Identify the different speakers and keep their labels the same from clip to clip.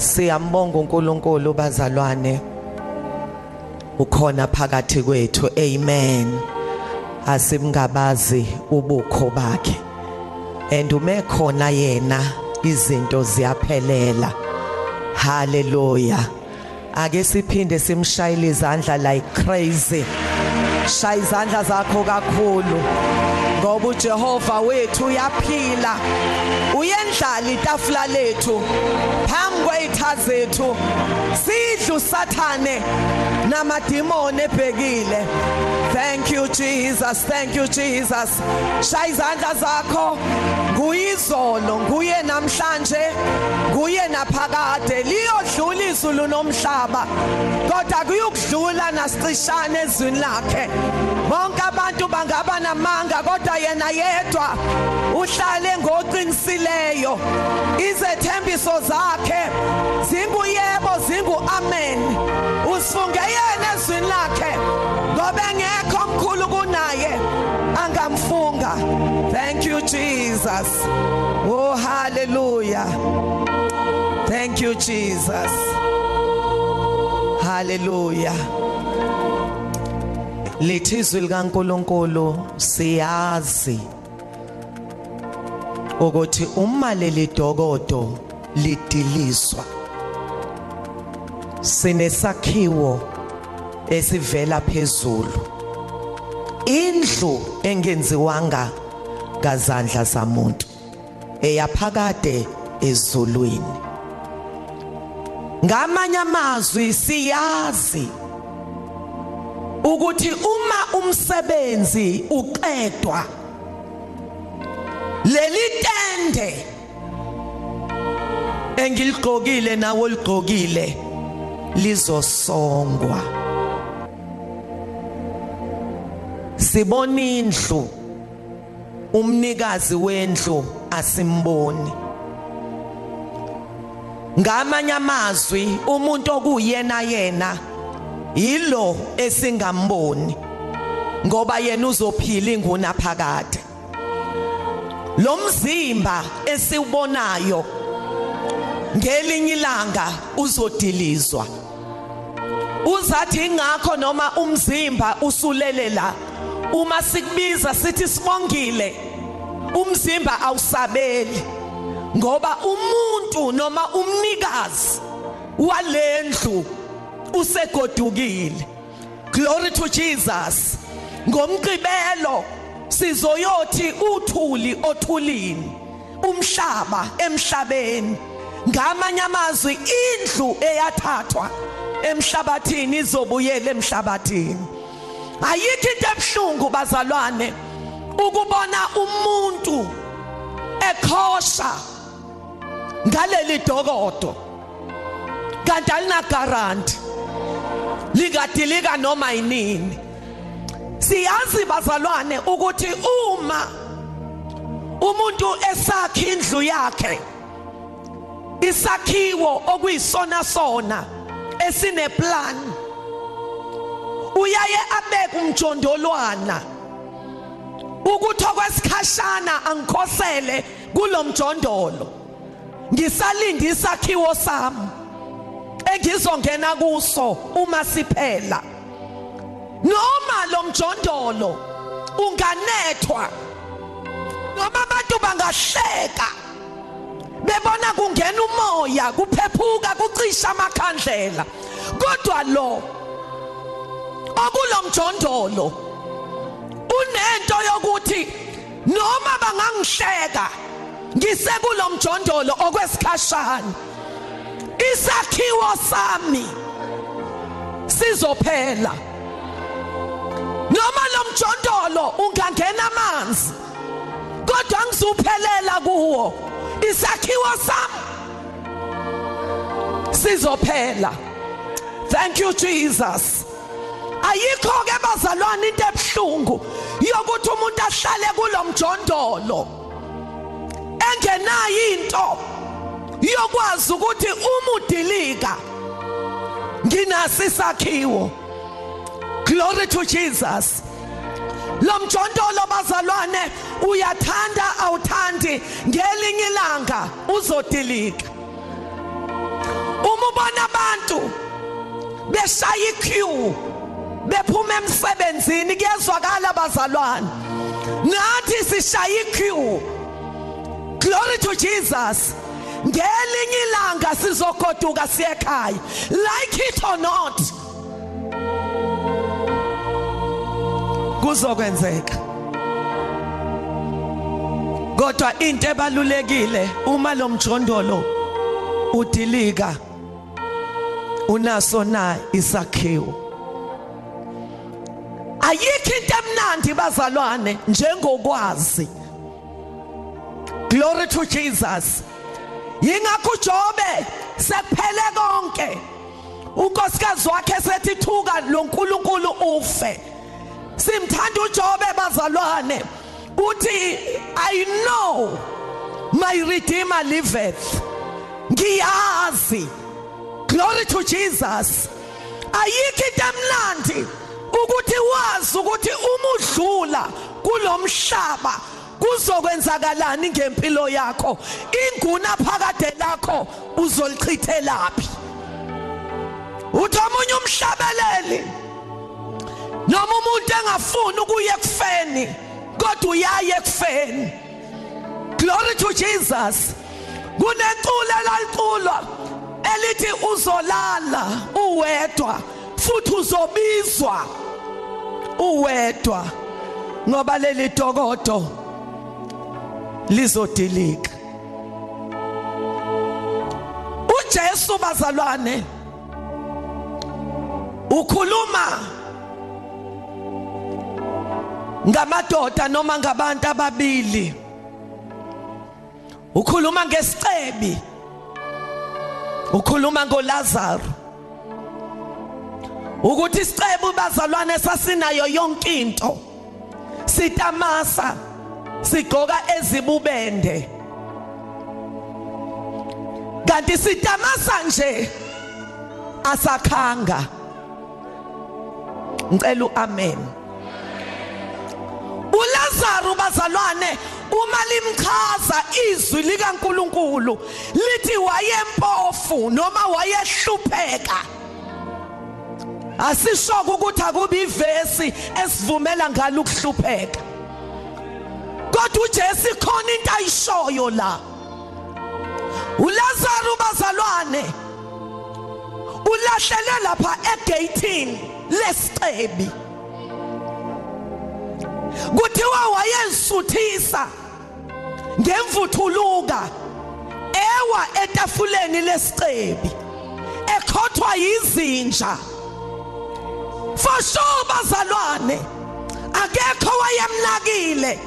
Speaker 1: Siyambonga uNkulunkulu bazalwane. Ukhona phakathi kwethu. Amen. Asimngabazi ubukho bakhe. And ume khona yena izinto ziyaphelela. Hallelujah. Ake siphinde simshayile izandla like crazy. Shaya izandla zakho kakhulu. Ngoba uJehova wethu uyaphila. Uyendlala itafula lethu. Phambi kwetha zethu. Sidlu sathane namadimoni ebhekile. Thank you Jesus. Thank you Jesus. Shaya izandla zakho. Nguyizolo, nguye namhlanje, nguye naphakade. Liyodlula izulu nomhlaba. Kodwa kuyukudlula nasicishana ezwini lakhe. Bonke abantu bangaba namanga kodwa yena yedwa uhlale ngoqiniseleyo. Izethembiso zakhe zinguyebo zingu amen. Usifunge yena ezwini lakhe ngoba engekho omkhulu kunaye angamfunga. Thank you Jesus. Oh hallelujah. Thank you Jesus. Hallelujah. lithizwi likaNkuluNkulu siyazi ukuthi uma leli dokodo lidilizwa sinesakhiwo esivela phezulu indlu engenziwanga ngazandla zamuntu eyaphakade ezulwini. Ngamanye amazwi siyazi ukuthi uma umsebenzi uqedwa leli tende engiligqokile nawo ligqokile lizosongwa. Sibona indlu. Umnikazi wendlu asimboni. Ngamanye amazwi umuntu okuyena yena yilo esingamboni ngoba yena uzophila inguna phakade lo mzimba esiubonayo ngelinye ilanga uzodilizwa. Uzathi ingakho noma umzimba usulele la uma sikubiza sithi sibongile umzimba awusabeli ngoba umuntu noma umnikazi walendlu usegodukile. Glory to Jesus. Ngomgqibelo sizoyothi uthuli othulini umhlaba emhlabeni. Ngamanye amazwi indlu eyathathwa emhlabathini izobuyela emhlabathini. Ayikho into ebhlungu bazalwane ukubona umuntu ekhosha ngaleli dokodo. Kanti alina guarantee likadilika noma yinini. Siyazi bazalwane ukuthi uma umuntu esakha indlu yakhe isakhiwo okuyisona sona esineplan uyaye abeke umjondolwana. Ukuthi okwesikhashana angikhosele kulomjondolo ngisalinda isakhiwo sami engizongena kuso uma siphela. Noma lo mjondolo unganethwa noma abantu bangahleka bebona kungena umoya kuphephuka kucisha amakhandlela. Kodwa lo okulomjondolo unento yokuthi noma bangangihleka ngisekulomjondolo okwesikhashana. Isakhiwo sami sizophela. Noma lo mjondolo ungangena amanzi kodwa ngizuphelela kuwo isakhiwo sami sizophela. Thank you Jesus. Ayikho ke bazalwane into ebhlungu yokuthi umuntu ahlale kulomjondolo. Engenayo into yokwazi ukuthi uma udilika nginasi isakhiwo glory to Jesus. Lo mjondolo bazalwane uyathanda awuthandi ngelinye ilanga uzodilika. Beshaya iqueue bephuma emsebenzini kuyezwakala bazalwane nathi sishaya iqueue glory to Jesus. Ngelinye ilanga sizogoduka siye ekhaya. Like it or not. Kuzokwenzeka. Kodwa into ebalulekile uma lo mjondolo udilika unaso na isakhiwo? Ayikho into emnandi bazalwane njengokwazi. Glory to Jesus. Yingakho uJobe sekuphele konke. Unkosikazi wakhe sethi thuka lo nkulunkulu ufe. Simthanda uJobe bazalwane uthi i know my redeemer liveth. Ngiyazi. Glory to Jesus. Ayikho into emnandi. Ukuthi wazi ukuthi uma udlula kulomhlaba kuzokwenzakalani ngempilo yakho? Inguna phakade lakho uzolichithelaphi uthi omunye umhlabeleli noma umuntu engafuni ukuya ekufeni kodwa uyaye ekufeni. Glory to Jesus. Kunecule laliculwa elithi uzolala uwedwa futhi uzobizwa uwedwa ngoba leli dokodo lizodilika. uJesu bazalwane ukhuluma ngamadoda noma ngabantu ababili. Ukhuluma ngesicebi ukhuluma ngoLazaro. Ukuthi isicebu bazalwane sasinayo yonke into. Sitamasa sigqoka ezibubende. Kanti sitamasa nje asakhanga. Ngicela uamen. uLazaro bazalwane uma limchaza izwi likaNkuluNkulu lithi wayempofu noma wayehlupheka. Asishoka ukuthi akubi ivesi esivumela ngalo ukuhlupheka. Kodwa uJesu khona into ayishoyo la. uLazaro bazalwane ulahlele lapha egate lesicebi. Kuthiwa wayesuthisa ngemvuthuluka ewa etafuleni lesicebi ekhothwa yizinja. Sure bazalwane akekho wayemnakile.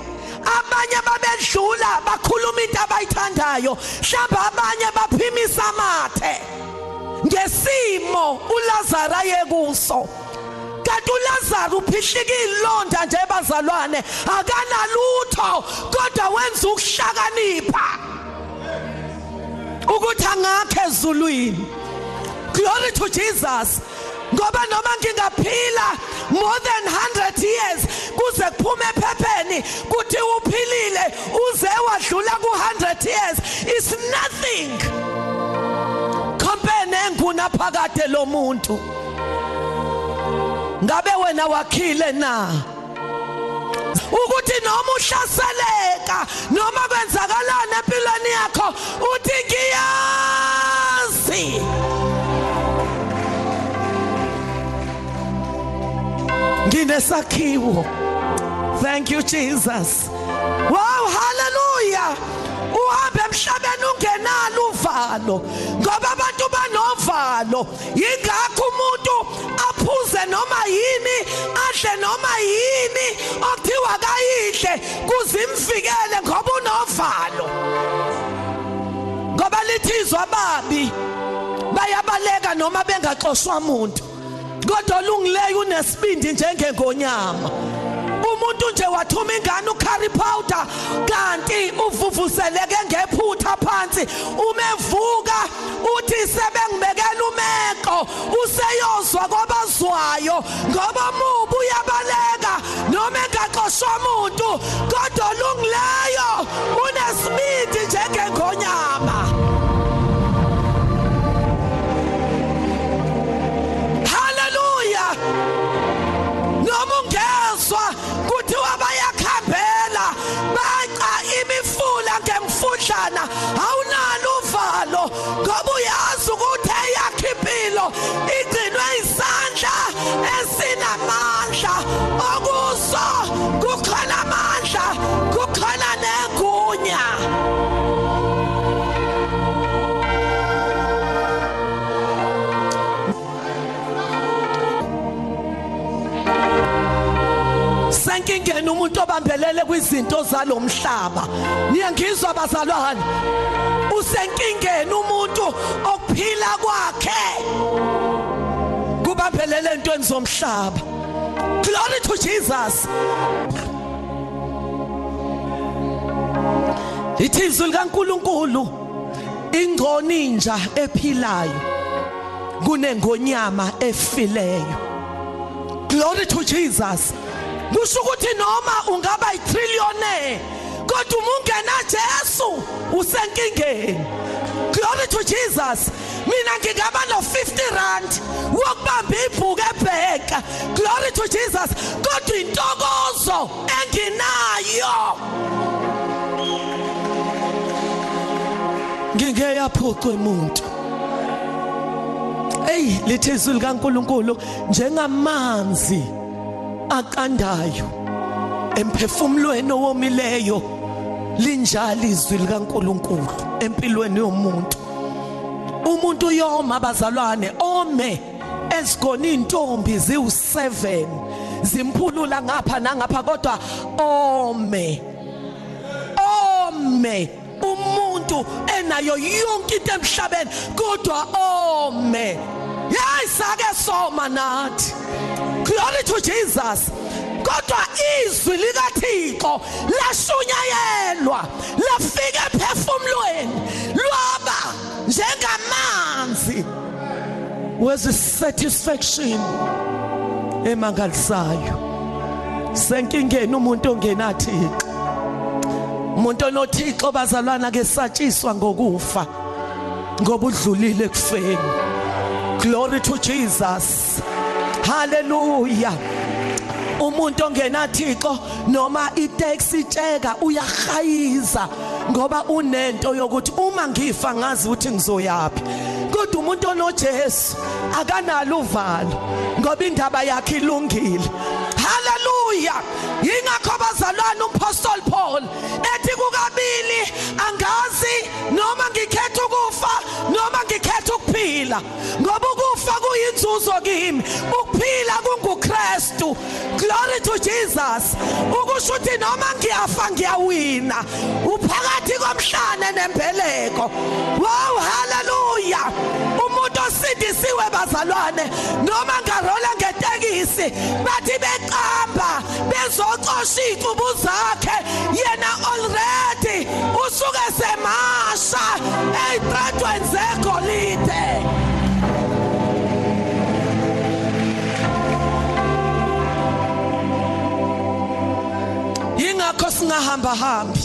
Speaker 1: Abanye babedlula bakhuluma into abayithandayo. Mhlawumbe abanye baphimisa amathe. Ngesimo uLazaro ayekuso kanti uLazaro uphihlika ilonda nje bazalwane. Akanalutho kodwa wenza ukuhlakanipha. Ukuthi angakhe ezulwini. Glory to Jesus. Ngoba noma ngingaphila more than 100 years kuze kuphume ephepheni kuthi uphilile uze wadlula ku100 years is nothing compare nenguna phakade lomuntu ngabe wena wakhile na? Ukuthi noma uhlaseleka noma kwenzakalana empilweni yakho uthi ngiyazi. Nginesakhiwo. Thank you Jesus. Wow hallelujah. Uhambe emhlabeni ungenalo uvalo ngoba abantu banovalo. Yingakho umuntu aphuze noma yini adle noma yini okuthiwa kayihle kuzimfikele ngoba unovalo. Ngoba lithizwa babi bayabaleka noma bengaxoshwa umuntu kodwa olungileyo unesibindi njengengonyama. Umuntu nje wathuma ingane ucurry powder kanti uvuvuseleke ngephutha phansi. Umevuka uthi sebengibekela umeko useyozwa kwabazwayo ngoba mubu uyabaleka noma engaxoshwa umuntu. Kodwa olungileyo unesibindi njengengonyama. Yeswa kuthiwa obambelele kwizinto zalomhlaba niyangizwa bazalwane. Usenkingeni umuntu okuphila kwakhe. Kubambelele entweni zomhlaba. Glory to Jesus. Ithi izwi likaNkuluNkulu ingconi inja ephilayo kunengonyama efileyo. Glory to Jesus. Kusho ukuthi noma ungaba yitrillionaire kodwa uma ungena Jesu usenkingeni. Glory to Jesus. Mina ngingaba no 50 rand wokubamba ibhuku ebheka. Glory to Jesus. Kodwa intokozo enginayo. Ngingeyaphucwa umuntu. Ey lithi izwi likaNkuluNkulu njengamanzi. Aqandayo emphefumulweni owomileyo linjalo izwi likaNkuluNkulu empilweni yomuntu. Umuntu uyoma abazalwane ome ezigona intombi ziwu7 zimphulula ngapha nangapha kodwa ome. Ome! Umuntu enayo yonke into emhlabeni kodwa ome. Yayisake soma nathi. Glory to Jesus. Kodwa izwi likaThixo lashunyayelwa lafika ephefumulweni lwaba njengamanzi wezi satisfaction emangalisayo. Senkingeni umuntu ongenathixo umuntu onothixo bazalwana ke satshiswa ngokufa ngoba udlulile kufeni glory to Jesus. Haleluya umuntu ongenathixo noma itaxi itsheka uyahayiza ngoba unento yokuthi uma ngifa ngazi ukuthi ngizoyapi kodwa umuntu onoJesu akanalo uvalo ngoba indaba yakhe ilungile. Haleluya yingakho bazalwana umpostoli Paul. Ethi kukabili angazi noma ngikhetha ukufa noma ngikhetha ukuphila. Ngoba ukufa kuyinzuzo kimi. Ukuphila kunguKristu. Glory to Jesus. Ukusho ukuthi noma ngiyafa ngiyawina. Uphakathi komhlane nembeleko wow haleluya umuntu osindisiwe bazalwane. Noma ngarola ngetekisi bathi beqamba bezocosha icubu zakhe. Yena already usuke semasha. Eyitradweni zegolide yingakho singahamba hambi.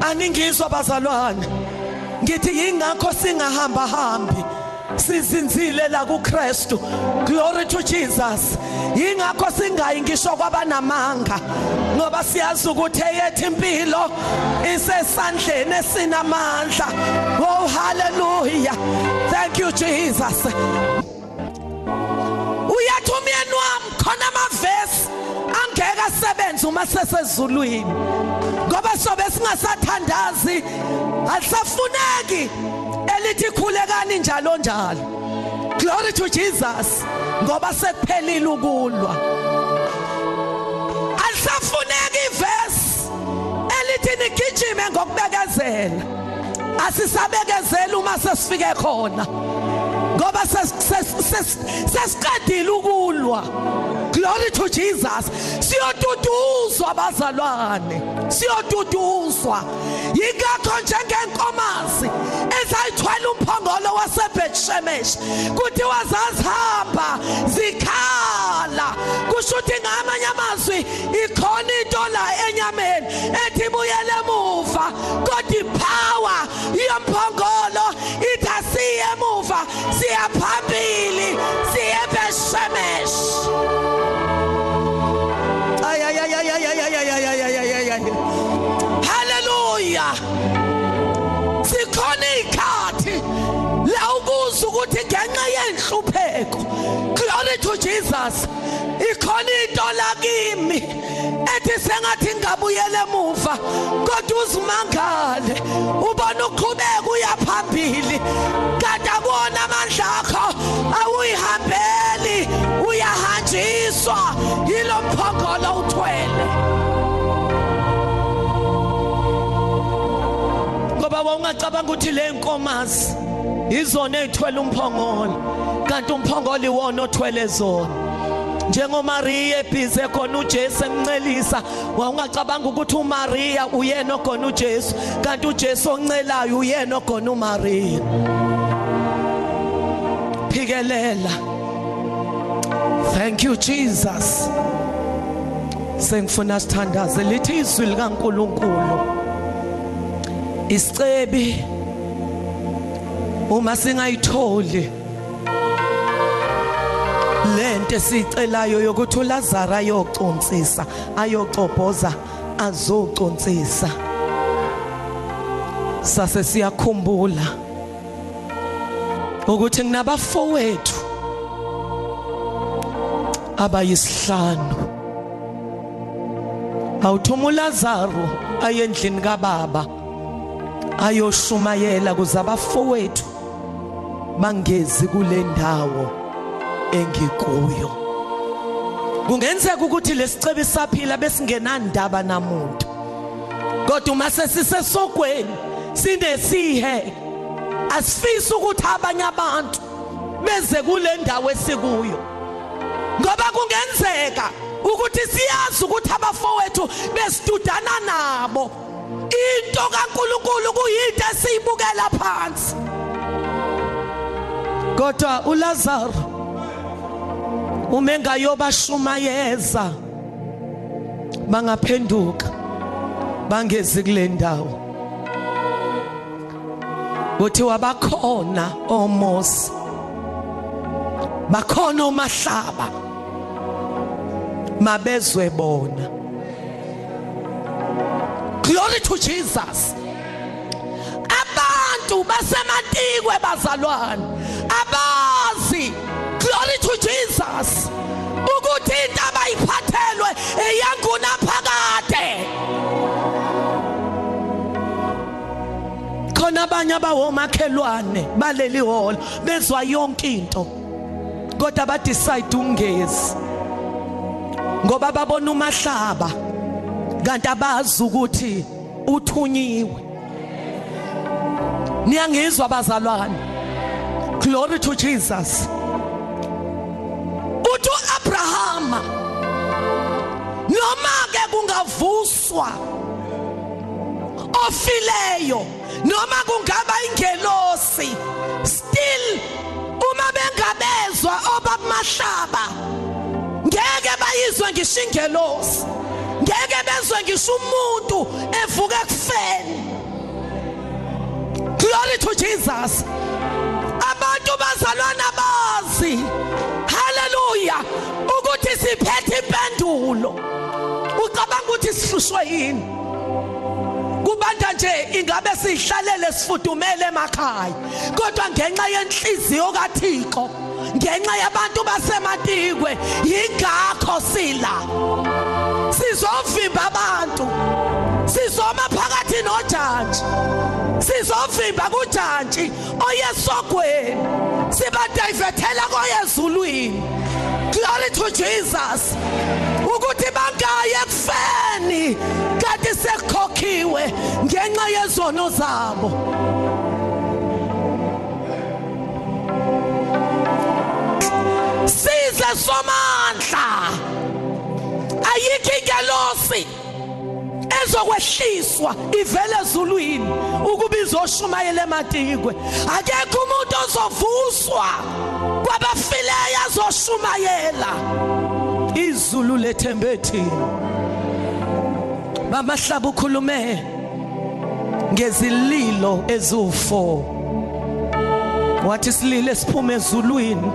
Speaker 1: Aningizwa bazalwane. Ngithi yingakho singahamba hambi. Sizinzile la kuKristu. Glory to Jesus. Yingakho singayi ngisho kwabanamanga ngoba siyazi ukuthi eyethu impilo isesandleni esinamandla. Oh hallelujah. Thank you Jesus. Uyathi umyeni wami khona amavesi angeke asebenze uma sesezulwini ngoba sobe singasathandazi alisafuneki elithi khulekani njalo njalo. Glory to Jesus ngoba sekuphelile ukulwa. Alisafuneki ivesi. Elithi nigijime ngokubekezela. Asisabekezela uma sesifike khona. Ngoba sesiqedile ukulwa. Glory to Jesus. Siyoduduzwa abazalwane. Siyoduduzwa yingakho njengenkomazi ezayithwala umphongolo waseBethshemesh kuthiwa zazihamba zikhala. Kusho ukuthi ngamanye amazwi ikhona into la enyameni ethi buyele emuva kodwa ipower yomphongolo ithi asiye emuva siya phambili siye eBethshemesh ay ay ay ay ay ay ay ay ay ay ikhathi uzwe ukuthi ngenxa yenhlupheko glory to Jesus ikhona into la kimi ethi sengathi ngabuyele emuva. Kodwa uzimangale ubona uqhubeka uya phambili. Kanti akuwona amandla akho awuyihambeli uyahanjiswa. Yilo mphongolo uthwele. Ngoba wawungacabanga ukuthi le nkomazi izona ezithwele umphongolo kanti umphongolo iwona othwele zona. Njengomariya ebhize khona uJesu emncelisa wawungacabanga ukuthi uMaria uyena ogona uJesu kanti uJesu oncelayo uyena ogona uMaria phikelela. Thank you Jesus. Sengifuna sithandaze lithi izwi likaNkuluNkulu. Isicebi uma singayitholi. Lento esicelayo yokuthi uLazaro ayocunsisa ayocobhoza azocunsisa sase siyakhumbula ukuthi kunabafowethu abayisihlanu. Awuthuma uLazaro ayendlini kababa ayoshumayela kuze bangezi kule ndawo engikuyo. Kungenzeka ukuthi lesicebe saphila besingenandaba namuntu. Kodwa uma sesisesogweni sinesihe asifisi ukuthi abanye abantu beze kule ndawo esikuyo. Ngoba kungenzeka ukuthi siyazi ukuthi abafowethu besidudana nabo. Into kaNkuluNkulu kuyinto esiyibukela phansi. Kodwa uLazaro uma engayobashumayeza bangaphenduka bangezi kule ndawo. Kuthiwa bakhona omosi bakhona omahlaba mabezwe bona. Glory to Jesus. Abantu basematikwe bazalwane. Abazi. Glory to Jesus. Ukuthi into abayiphathelwe eyanguna phakade. Khona abanye abawomakhelwane baleli hall bezwa yonke into. Kodwa ba decide ungezi ngoba babona umahlaba kanti abazi ukuthi uthunyiwe niyangizwa bazalwane. Glory to Jesus. Uthi uAbrahama noma ke kungavuswa ofileyo noma kungaba ingelosi still uma bengabezwa obamahlaba ngeke bayizwe ngisho ingelosi. Ngeke bezwe ngisho umuntu evuka ekufeni. Glory to Jesus. Abantu bazalwana bazi. Haleluya ukuthi siphethe impendulo. Ucabanga ukuthi sihlushwe yini? Kubanda nje ingabe sihlalele sifudumele emakhaya. Kodwa ngenxa yenhliziyo kaThixo ngenxa yabantu basematikwe yingakho sila. Sizovimba abantu. Sizoma phakathi nojantshi. Sizovimba kujantshi oyesogweni sibadivethela koyezulwini. Glory to Jesus. Ukuthi bangaye ekufeni kanti sekukhokhiwe ngenxa yezono zabo. Size somandla. Ayikho ingelosi. Ezokwehliswa ivele ezulwini ukuba izoshumayela ematikwe. Akekho umuntu ozovuswa kwabafileyo azoshumayela izulu lethembe thina. Bamahlaba ukhulume ngezililo eziwu4 wathi isililo esiphume ezulwini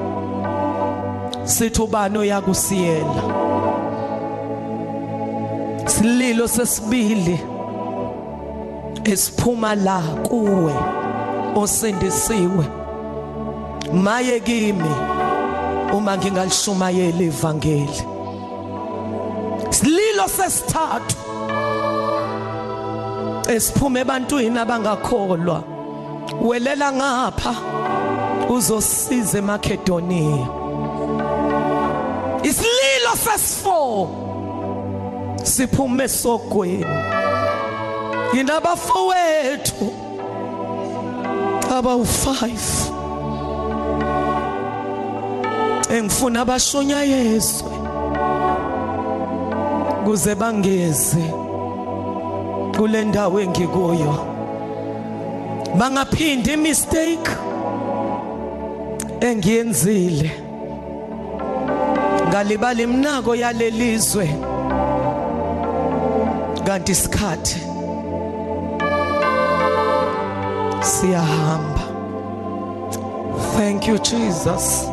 Speaker 1: sithi ubani oyakusiyela? Sililo sesibili. Esiphuma la kuwe osindisiwe. Maye kimi uma ngingalishumayela ivangeli sililo sesithathu. Esiphume ebantwini abangakholwa. Welela ngapha uzosiza eMakedoniya isililo sesi4 siphume esogweni inabafowethu abawu5 engifuna abashunyayezwe kuze bangeze kule ndawo engikuyo. Bangaphindi imistake engiyenzile. Ngalibala imnako yalelizwe. Kanti isikhathi siyahamba. Thank you jesus.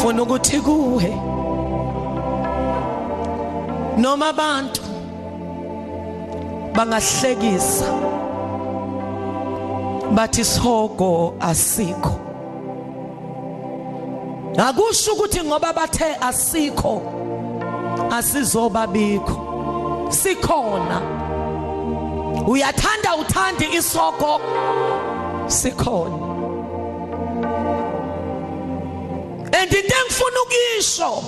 Speaker 1: Funa ukuthi kuwe. Noma abantu bangahlekisa bathi sihogo asikho. Akusho ukuthi ngoba bathe asikho asizobabikho. Sikhona. Uyathanda uthandi isoko sikhona. And into engifuna ukisho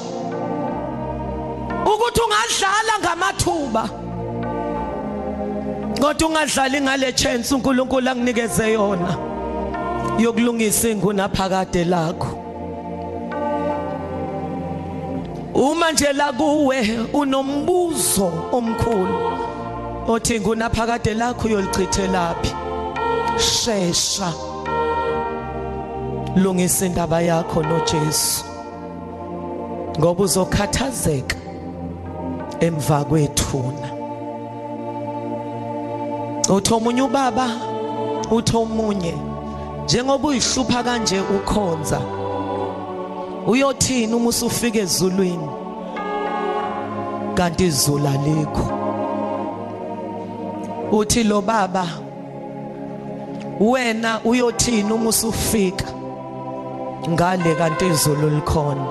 Speaker 1: ukuthi ungadlala ngamathuba. Kodwa ungadlali ngale chance uNkulunkulu akunikeze yona yokulungisa ingunaphakade lakho. Uma nje la kuwe unombuzo omkhulu. Othi ngunaphakade lakho uyolichithelaphi shesha. Lungisa indaba yakho noJesu. Ngoba uzokhathazeka emva kwethuna. Uthi omunye ubaba uthi omunye njengoba uyihlupha kanje ukhonza uyothini uma usufika ezulwini? Kanti izulu alikho. Uthi lo baba wena uyothini uma usufika? Ngale kanti izulu likhona.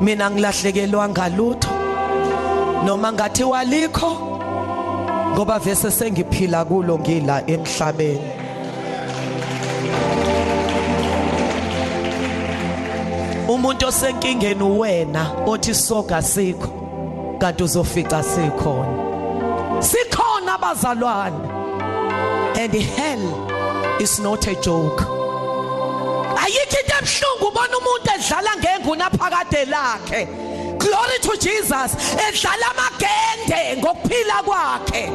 Speaker 1: Mina ngilahlekelwa ngalutho noma ngathi walikho ngoba vese sengiphila kulo ngila emhlabeni. Umuntu osenkingeni wena othi soga sikho kanti uzofica sikhona. Sikhona abazalwane. And hell is not a joke. Ayikho into ebhlungu ubona umuntu edlala ngenguna phakade lakhe. Glory to Jesus edlala amagende ngokuphila kwakhe.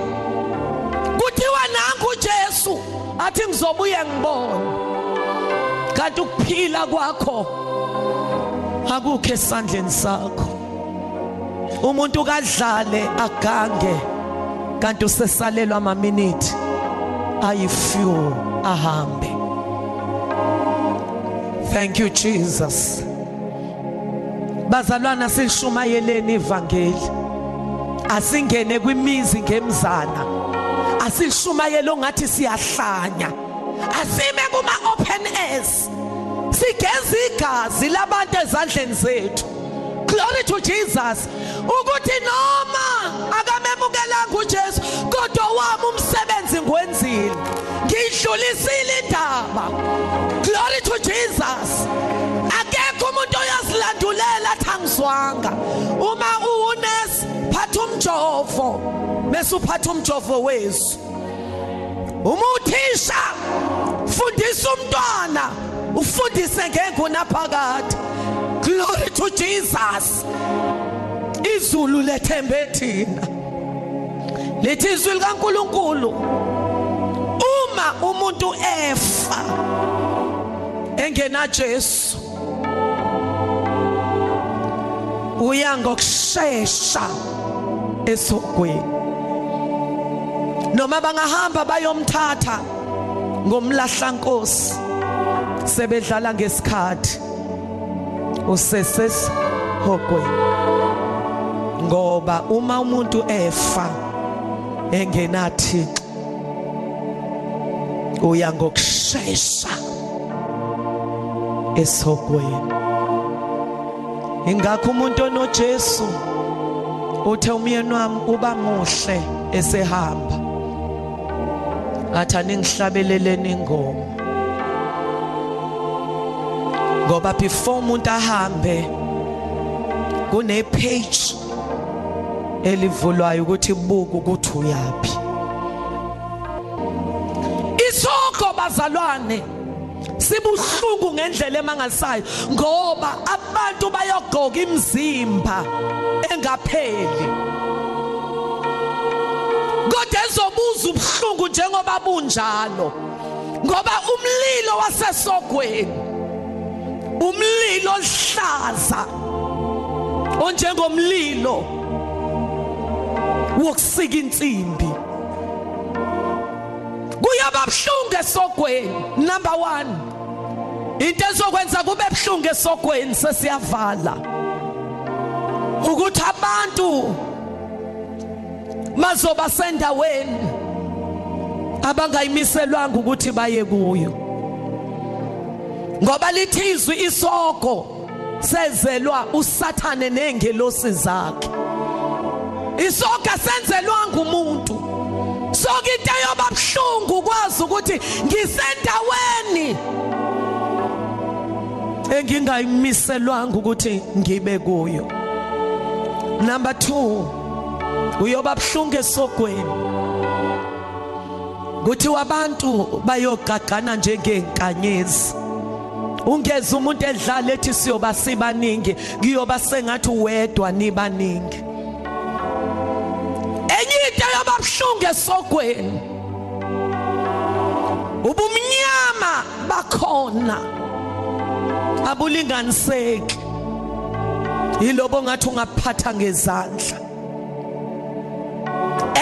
Speaker 1: Kuthiwa nangu Jesu athi ngizobuye ngibone. Kanti ukuphila kwakho akukho esandleni sakho. Umuntu kadlale agange kanti usesalelwa ama minute ayifew ahambe. Thank you jesus. Bazalwana silishumayeleni ivangeli. Asingene kwimizi ngemzana. Asilishumayele ongathi siyahlanya. Asime kuma open airs sigeza igazi labantu ezandleni zethu. Glory to Jesus. Ukuthi noma akamemukelanga uJesu kodwa wami umsebenzi ngwenzile ngidlulisile indaba. Glory to Jesus. Akekho umuntu oyazilandulela thangizwanga uma uwunesi phatha umjovo. Bese uphatha umjovo wezu uma uthisha fundisa umntwana. Ufundise ngenguna phakathi glory to Jesus. Izulu lethembe thina. Lithi izwi likaNkuluNkulu uma umuntu efa engena Jesu uya ngokusheshsha esogweni noma bangahamba bayomthatha ngomlahlankosi sebedlala ngesikhathi. Useses hogweni ngoba uma umuntu efa engenathi uya ngokusheshsha esogweni ingakho umuntu onoJesu uthe umyeni wami uba muhle esehamba. Athi aningihlabeleleni ingoma. Ngoba before umuntu ahambe kune page elivulwayo ukuthi buku ukuthi uyapi isoko bazalwane sibuhlungu ngendlela emangasayo ngoba abantu bayogoga imizimba engapheli. Kodwa ezobuza ubuhlungu njengoba bunjalo ngoba umlilo wasesogweni. Umlilo oluhlaza onjengomlilo wokusika insimbi. Kuyababhlungu esogweni number 1 into ezokwenza kube ebhlungu esogweni sesiyavala. Ukuthi abantu mazoba sendaweni abangayimiselwanga ukuthi baye kuyo. Ngoba lithi izwi isoko sezelwa usathane nengelosi zakhe. Isoka senzelwanga umuntu soke into yoba buhlungu kwazi ukuthi ngisendaweni engingayimiselwanga ukuthi ngibe kuyo. Number 2 uyoba buhlungu esogweni. Kuthi wabantu bayogagana njengenkanyezi ungeze umuntu edlala ethi siyoba sibaningi kuyoba sengathi wedwa nibaningi. Enye into yababhlungu esogweni ubumnyama bakhona abulinganiseki. Yilobo ngathi ungaphatha ngezandla.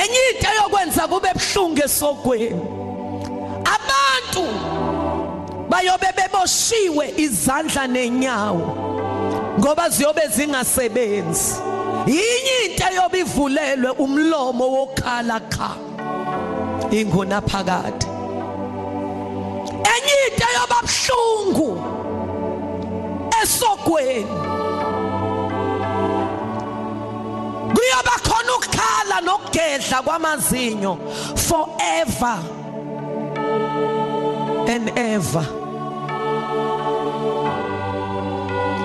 Speaker 1: Enye into yokwenza kube ebhlungu esogweni abantu bayobe beboshiwe izandla nenyawo ngoba ziyobe zingasebenzi. Yinye into eyobe ivulelwe umlomo wokhala kha inguna phakathi. Enye into yobabhlungu esogweni kuyoba khona ukukhala nokugedla kwamazinyo forever. And ever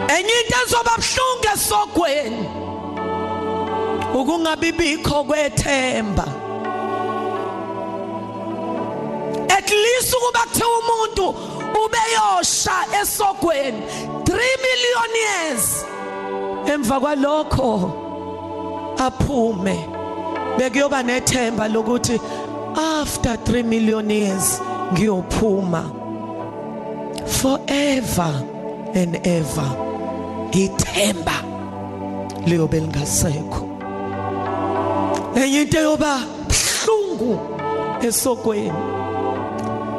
Speaker 1: enye into ezoba buhlungu esogweni ukungabibikho kwethemba. At least ukuba kuthiwa umuntu ubeyosha esogweni 3 million years emva kwalokho aphume. Bekuyoba nethemba lokuthi after 3 million years ngiyophuma. Forever and ever ithemba liyobe lingasekho enye into yoba buhlungu esokweni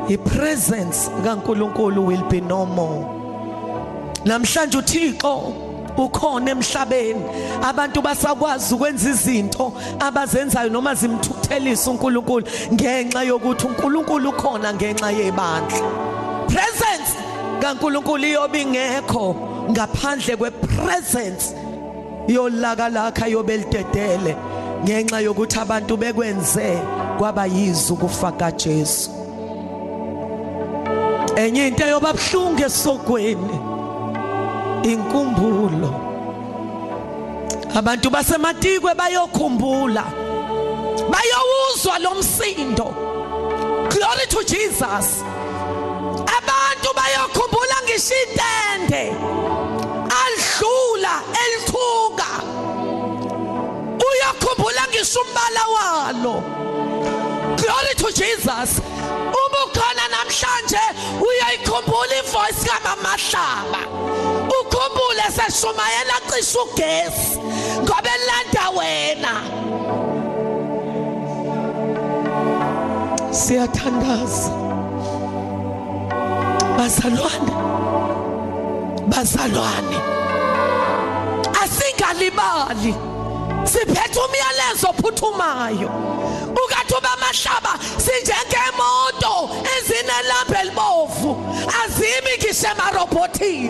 Speaker 1: ipresence kaNkuluNkulu will be no more. Namhlanje uThixo ukhona emhlabeni. Abantu basakwazi ukwenza izinto abazenzayo noma zimthuthelisa uNkulunkulu ngenxa yokuthi uNkulunkulu ukhona ngenxa yebandla. Presence kaNkulunkulu iyobe ingekho ngaphandle kwepresence yolaka lakha yobelidedele ngenxa yokuthi abantu bekwenze kwaba yizu kufaka Jesu. Enye into yobabhlungu esogweni inkumbulo. Abantu basematikwe bayokhumbula. Bayowuzwa lo msindo. Glory to Jesus. Abantu bayokhumbula ngisho intende adlula elithuka uyakhumbula ngisho umbala walo. Glory to Jesus. Namhlanje uyayikhumbula ivoice kaMamahlaba ukhumbule seshumayela cisha ugesi ngoba elanda wena. Siyathandaza. Bazalwane bazalwane. Asingalibali. Siphethe umyalezo ophuthumayo. Ukathi ubamahlaba sinjengemoto ezine ngisho emarobotini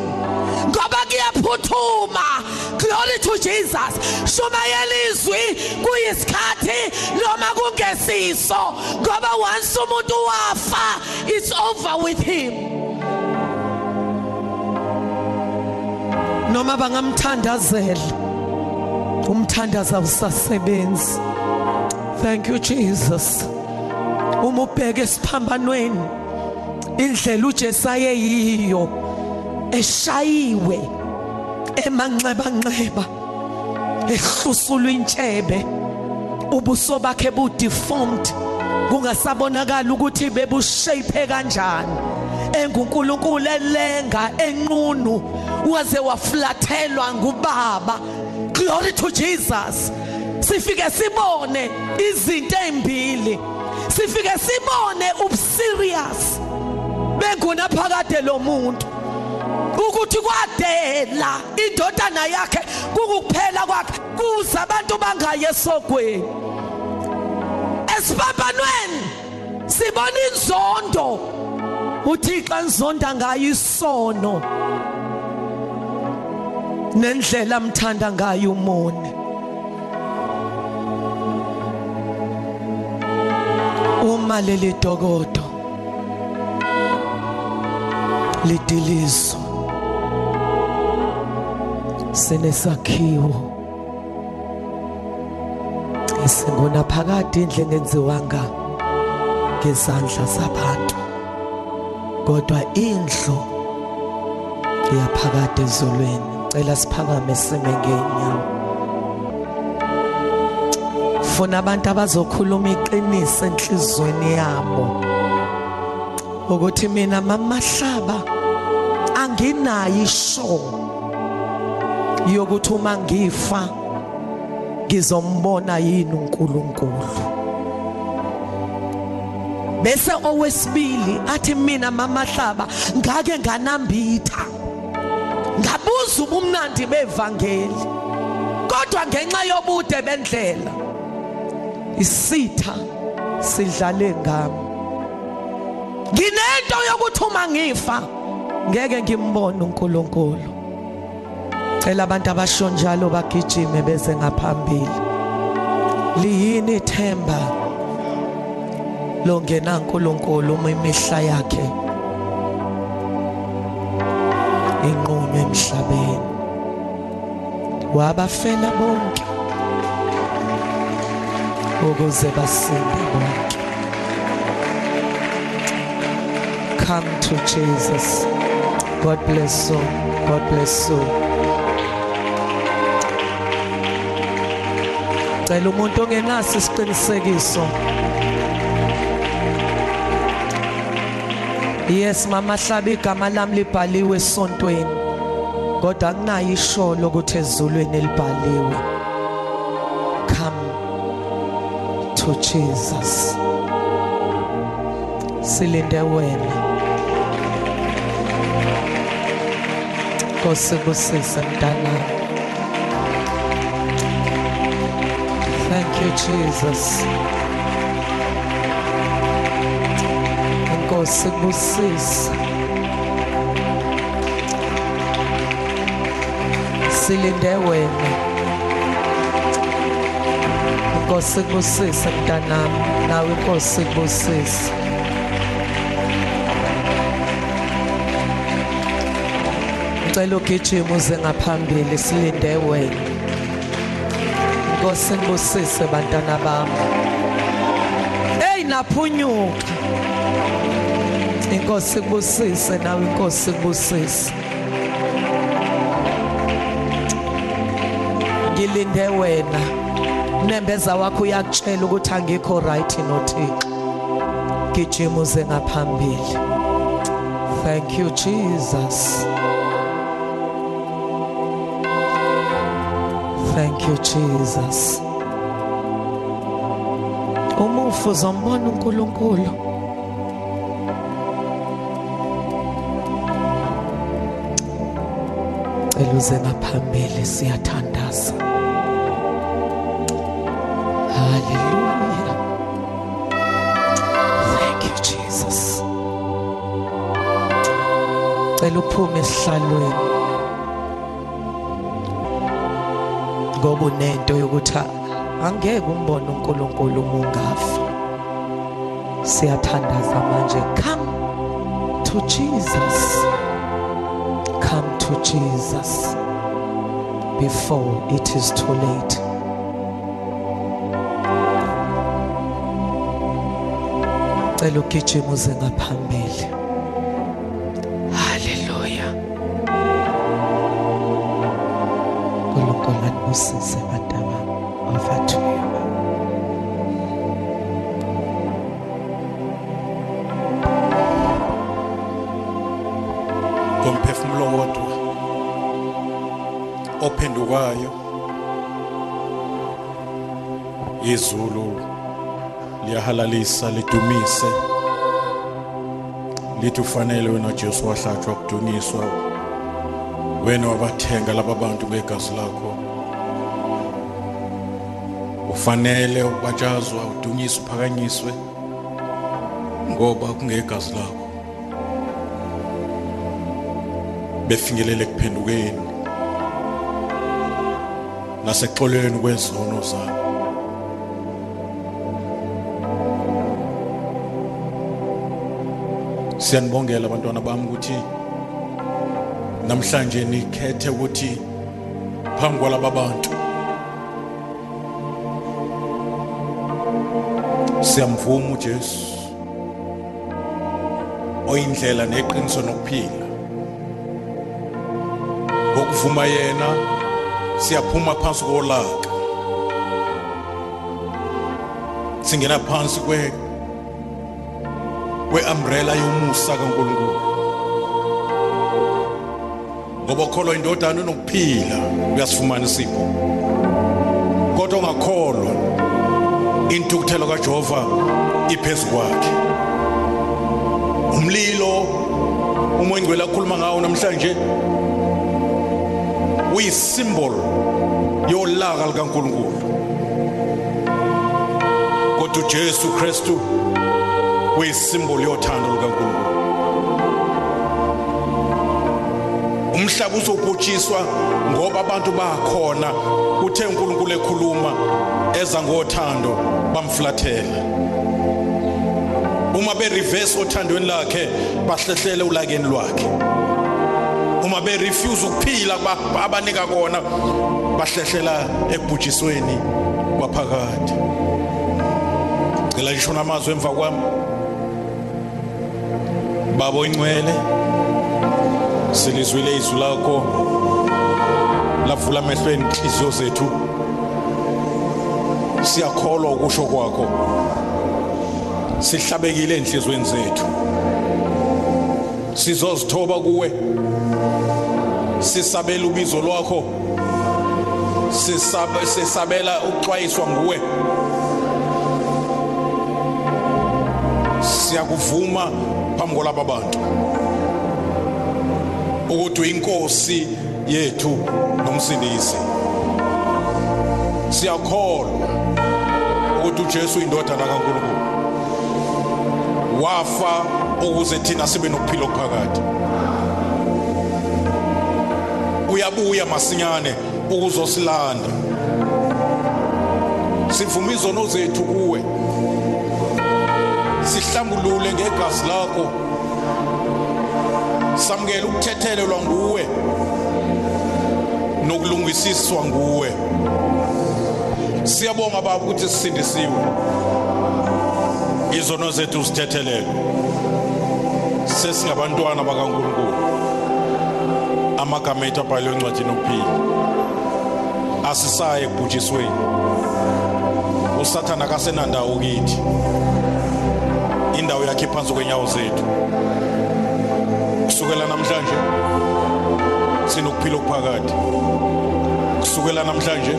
Speaker 1: ngoba kuyaphuthuma. Glory to Jesus. Shumayela izwi kuyisikhathi noma kungesiso ngoba once umuntu wafa it's over with him. Noma bangamthandazela umthandaza usasebenzi thank you Jesus. Uma ubheka esiphambanweni. Indlela uJesu ayeyiyo eshayiwe emanxeba nxeba ehlusulwa intshebe ubuso bakhe bu deformed kungasabonakala ukuthi bebushape kanjani. Engunkulunkulu elenga enqunu waze waflathelwa ngubaba. Glory to Jesus. Sifike sibone izinto ezimbili. Sifike sibone ubuserious benguna phakade lo muntu. Ukuthi kwadela indodana yakhe kukuphela kwakhe kuze abantu bangaye esogweni esibambanweni sibona inzondo. Uthixo nizonda ngayo isono. Nendlela amthanda ngayo umone uma leli dokodo lidilizo sinesakhiwo esingona phakade indle engenziwanga ngezandla zabantu kodwa indlu iyaphakade ezulwini cela siphakame sime ngenyawo funa abantu abazokhuluma iqiniso enhlizweni yabo. Ukuthi mina mamahlaba anginayo isho yokuthi uma ngifa ngizombona yini uNkulunkulu. Bese owesibili athi mina mamahlaba ngake nganambitha. Ngabuza ubumnandi bevangeli kodwa ngenxa yobude bendlela. Isitha sidlale ngami. Nginento yokuthi uma ngifa. Ngeke ngimbone uNkulunkulu. Cela abantu abasho njalo bagijime beze ngaphambili. Liyini ithemba longena uNkulunkulu uma imihla yakhe inqunywe emhlabeni? Wabafela bonke. Ukuze basinde bonke. Come to Jesus. God bless you. God bless you. Cela umuntu ongenaso isiqinisekiso. Yes mama hlaba igama lami libhaliwe esontweni. Kodwa akunayo isholo ukuthi ezulwini libhaliwe to Jesus. Silinde wena. Nkosi kusise mntana. Thank you Jesus. Nkosi kusise silinde wena. Inkosi kubusise mntanami nawe inkosi kubusise ngicela ugijima uze ngaphambili silinde wena. Inkosi ngibusise bantwana bami hey naphunyuka. Inkosi kubusise nawe inkosi kubusise ngilinde wena. Unembeza wakho uyakutshela ukuthi angikho right noThixo. Gijima uze ngaphambili. Thank you Jesus. Thank you Jesus. Umufu uzombona uNkulunkulu. Eluze ngaphambili siyathandaza. Hallelujah. Thank you, Jesus. cela uphume esihlalweni ngoba unento yokuthi angeke umbone uNkulunkulu uma ungafa siyathandaza manje come to Jesus come to Jesus before it is too late cela ugijima uze ngaphambili haleluya uNkulunkulu anibusise bantu bami over to you.
Speaker 2: Komphefumulo wodwa ophendukayo izulu liyahalalisa lidumise. Lithi ufanele wena Jesu wahlatshwa kudunyiswa wena wabathenga laba bantu ngegazi lakho. Ufanele ubatshazwa udunyiswe uphakanyiswe ngoba kungegazi lakho. Befinyelele kuphendukeni nasexolweni kwezono zabo siyanibongela abantwana bami ukuthi namhlanje nikhethe ukuthi phambi kwalaba bantu siyamvuma uJesu oyindlela neqiniso nokuphila. Ngokuvuma yena siyaphuma phansi kolaka. Singena phansi kwe kweumbrella yomusa kaNkuluNkulu. Ngoba kholwa indodana enokuphila uyasifumana isipho. Kodwa ongakholwa intukuthelo kaJehova iphezulu kwakhe. Umlilo uma ingcwele akhuluma ngawo namhlanje uyisimbolo yolaka likaNkuluNkulu. Kodwa uJesu Kristu uyisimbolo yothando lukaNkulunkulu. Umhlaba uzobhutshiswa ngoba abantu bakhona uthe uNkulunkulu ekhuluma eza ngothando bamflathela uma be reverse othandweni lakhe bahlehlele ulakeni lwakhe. Uma be refuse ukuphila abanika kona bahlehlela ekubhujisweni kwaphakade. Cela ngisho namazwi emva kwami. Babo ingcwele silizwile izwi lakho lavula amehlweni inhliziyo zethu. Siyakholwa ukusho kwakho sihlabekile enhlizweni zethu. Sizozithoba kuwe sisabela ubizo lwakho sisabe sisabela ukuxwayiswa nguwe. Siyakuvuma phambi kwalaba bantu ukuthi uyinkosi yethu nomsindisi. Siyakholwa ukuthi uJesu indodana kaNkulunkulu wafa ukuze thina sibe nokuphila okuphakade uyabuya masinyane ukuzosilanda. Sivuma izono zethu kuwe. Sihlambulule ngegazi lakho. Samukela ukuthethelelwa nguwe nokulungisiswa nguwe. Siyabonga baba ukuthi sisindisiwe. Izono zethu sithethelele sesingabantwana bakaNkulunkulu. Amagama ethu abhalwe encwadini okuphila asisaye ekubhujisweni. Usathana kasenandawo kithi. Indawo yakhe phansi kwenyawo zethu. Kusukela namhlanje sinokuphila okuphakade kusukela namhlanje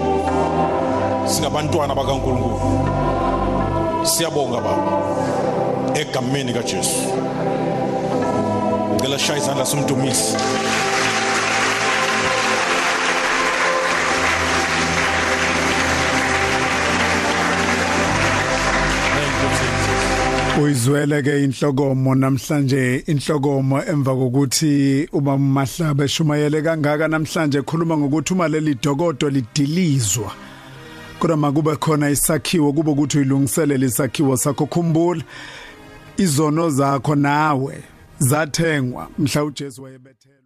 Speaker 2: singabantwana bakaNkulunkulu. Siyabonga baba egameni kaJesu. Ngicela shaya izandla somdumisi Thank you, Jesus.
Speaker 3: Uyizwele ke inhlokomo namhlanje inhlokomo emva kokuthi ubaba Mahlaba eshumayele kangaka namhlanje ekhuluma ngokuthi uma leli dokodo lidilizwa kodwa makube khona isakhiwo kube ukuthi uyilungiselele isakhiwo sakho khumbula izono zakho nawe zathengwa mhla uJesu wayebethela